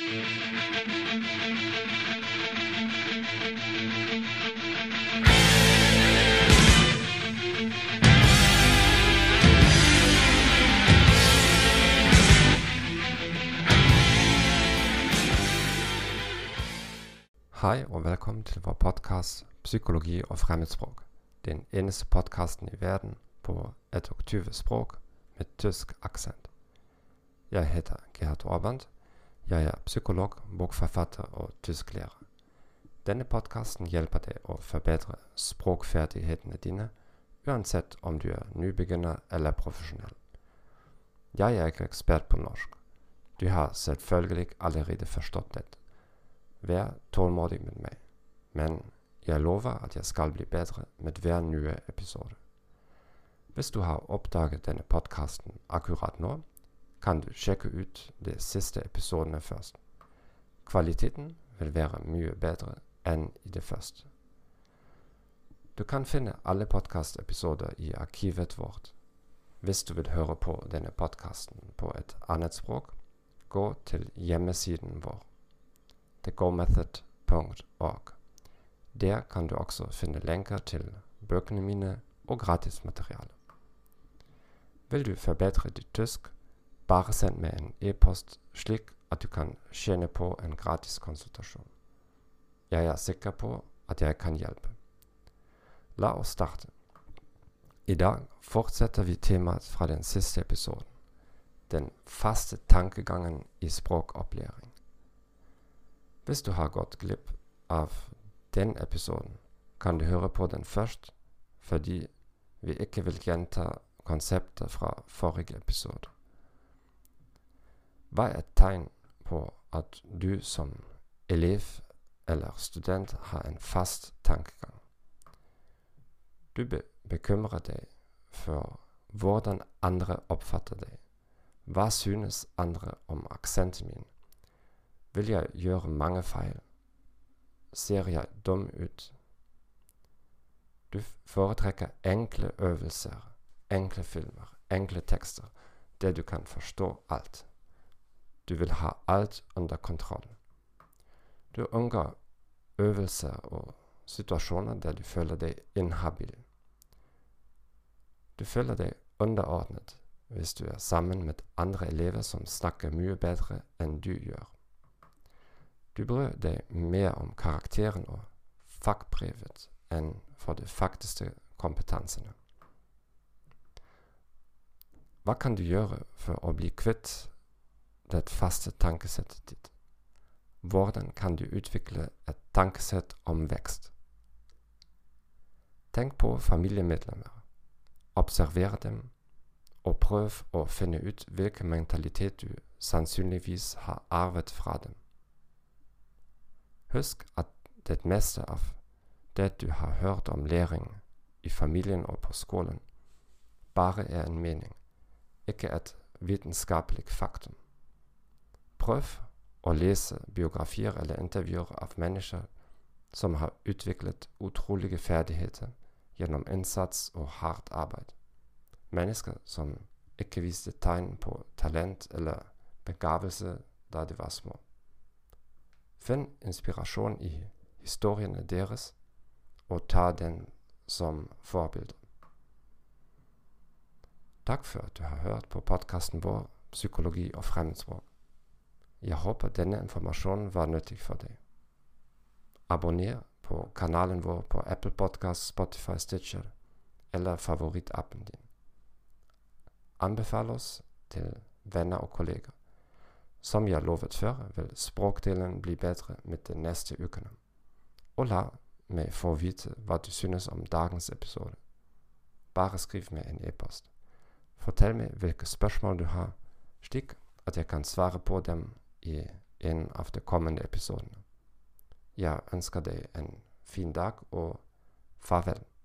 Hei og velkommen til vår podkast 'Psykologi og fremmedspråk'. Den eneste podkasten i verden på 21 språk med tysk aksent. Jeg heter Gerhard Orband. Jeg er psykolog, bokforfatter og tysklærer. Denne podkasten hjelper deg å forbedre språkferdighetene dine, uansett om du er nybegynner eller profesjonell. Jeg er ikke ekspert på norsk. Du har selvfølgelig allerede forstått dette. Vær tålmodig med meg, men jeg lover at jeg skal bli bedre med hver nye episode. Hvis du har oppdaget denne podkasten akkurat nå, kan du sjekke ut de siste episodene først. Kvaliteten vil være mye bedre enn i det første. Du kan finne alle podkastepisoder i arkivet vårt. Hvis du vil høre på denne podkasten på et annet språk, gå til hjemmesiden vår thegomethod.org. Der kan du også finne lenker til bøkene mine og gratismateriale. Vil du forbedre ditt tysk, bare send meg en e-post slik at du kan tjene på en gratis konsultasjon. Jeg er sikker på at jeg kan hjelpe. La oss starte. I dag fortsetter vi temaet fra den siste episoden, den faste tankegangen i språkopplæring. Hvis du har gått glipp av den episoden, kan du høre på den først, fordi vi ikke vil gjenta konseptet fra forrige episode. Hva er et tegn på at du som elev eller student har en fast tankegang? Du be bekymrer deg for hvordan andre oppfatter deg. Hva synes andre om aksenten min? vil jeg gjøre mange feil. Ser jeg dum ut? Du foretrekker enkle øvelser, enkle filmer, enkle tekster, der du kan forstå alt. Du vil ha alt under kontroll. Du unngår øvelser og situasjoner der du føler deg inhabil. Du føler deg underordnet hvis du er sammen med andre elever som snakker mye bedre enn du gjør. Du bryr deg mer om karakteren og fagbrevet enn for de faktiske kompetansene. Hva kan du gjøre for å bli kvitt det faste tankesettet ditt? Hvordan kan du utvikle et tankesett om vekst? Tenk på familiemedlemmer. Observer dem, og prøv å finne ut hvilken mentalitet du sannsynligvis har arvet fra dem. Husk at det meste av det du har hørt om læring i familien og på skolen, bare er en mening, ikke et vitenskapelig faktum. Jokoff och lese biografier eller intervjuer av människor som har utvecklat otroliga färdigheter genom insats och hårt arbete. Människor som icke visste tegn på talent eller begavelse där de var små. Finn inspiration i historien deras och ta den som förebild. Tack för att du har hört på podcasten vår Psykologi och främlingsspråk. Jeg håper denne informasjonen var nyttig for deg. Abonner på kanalen vår på Apple Podcast, Spotify, Stitcher eller favorittappen din. Anbefal oss til venner og kolleger. Som jeg lovet før, vil språkdelen bli bedre med de neste ukene. Og la meg få vite hva du synes om dagens episode. Bare skriv meg en e-post. Fortell meg hvilke spørsmål du har, slik at jeg kan svare på dem i en av de kommende episodene. Jeg ønsker deg en fin dag, og farvel.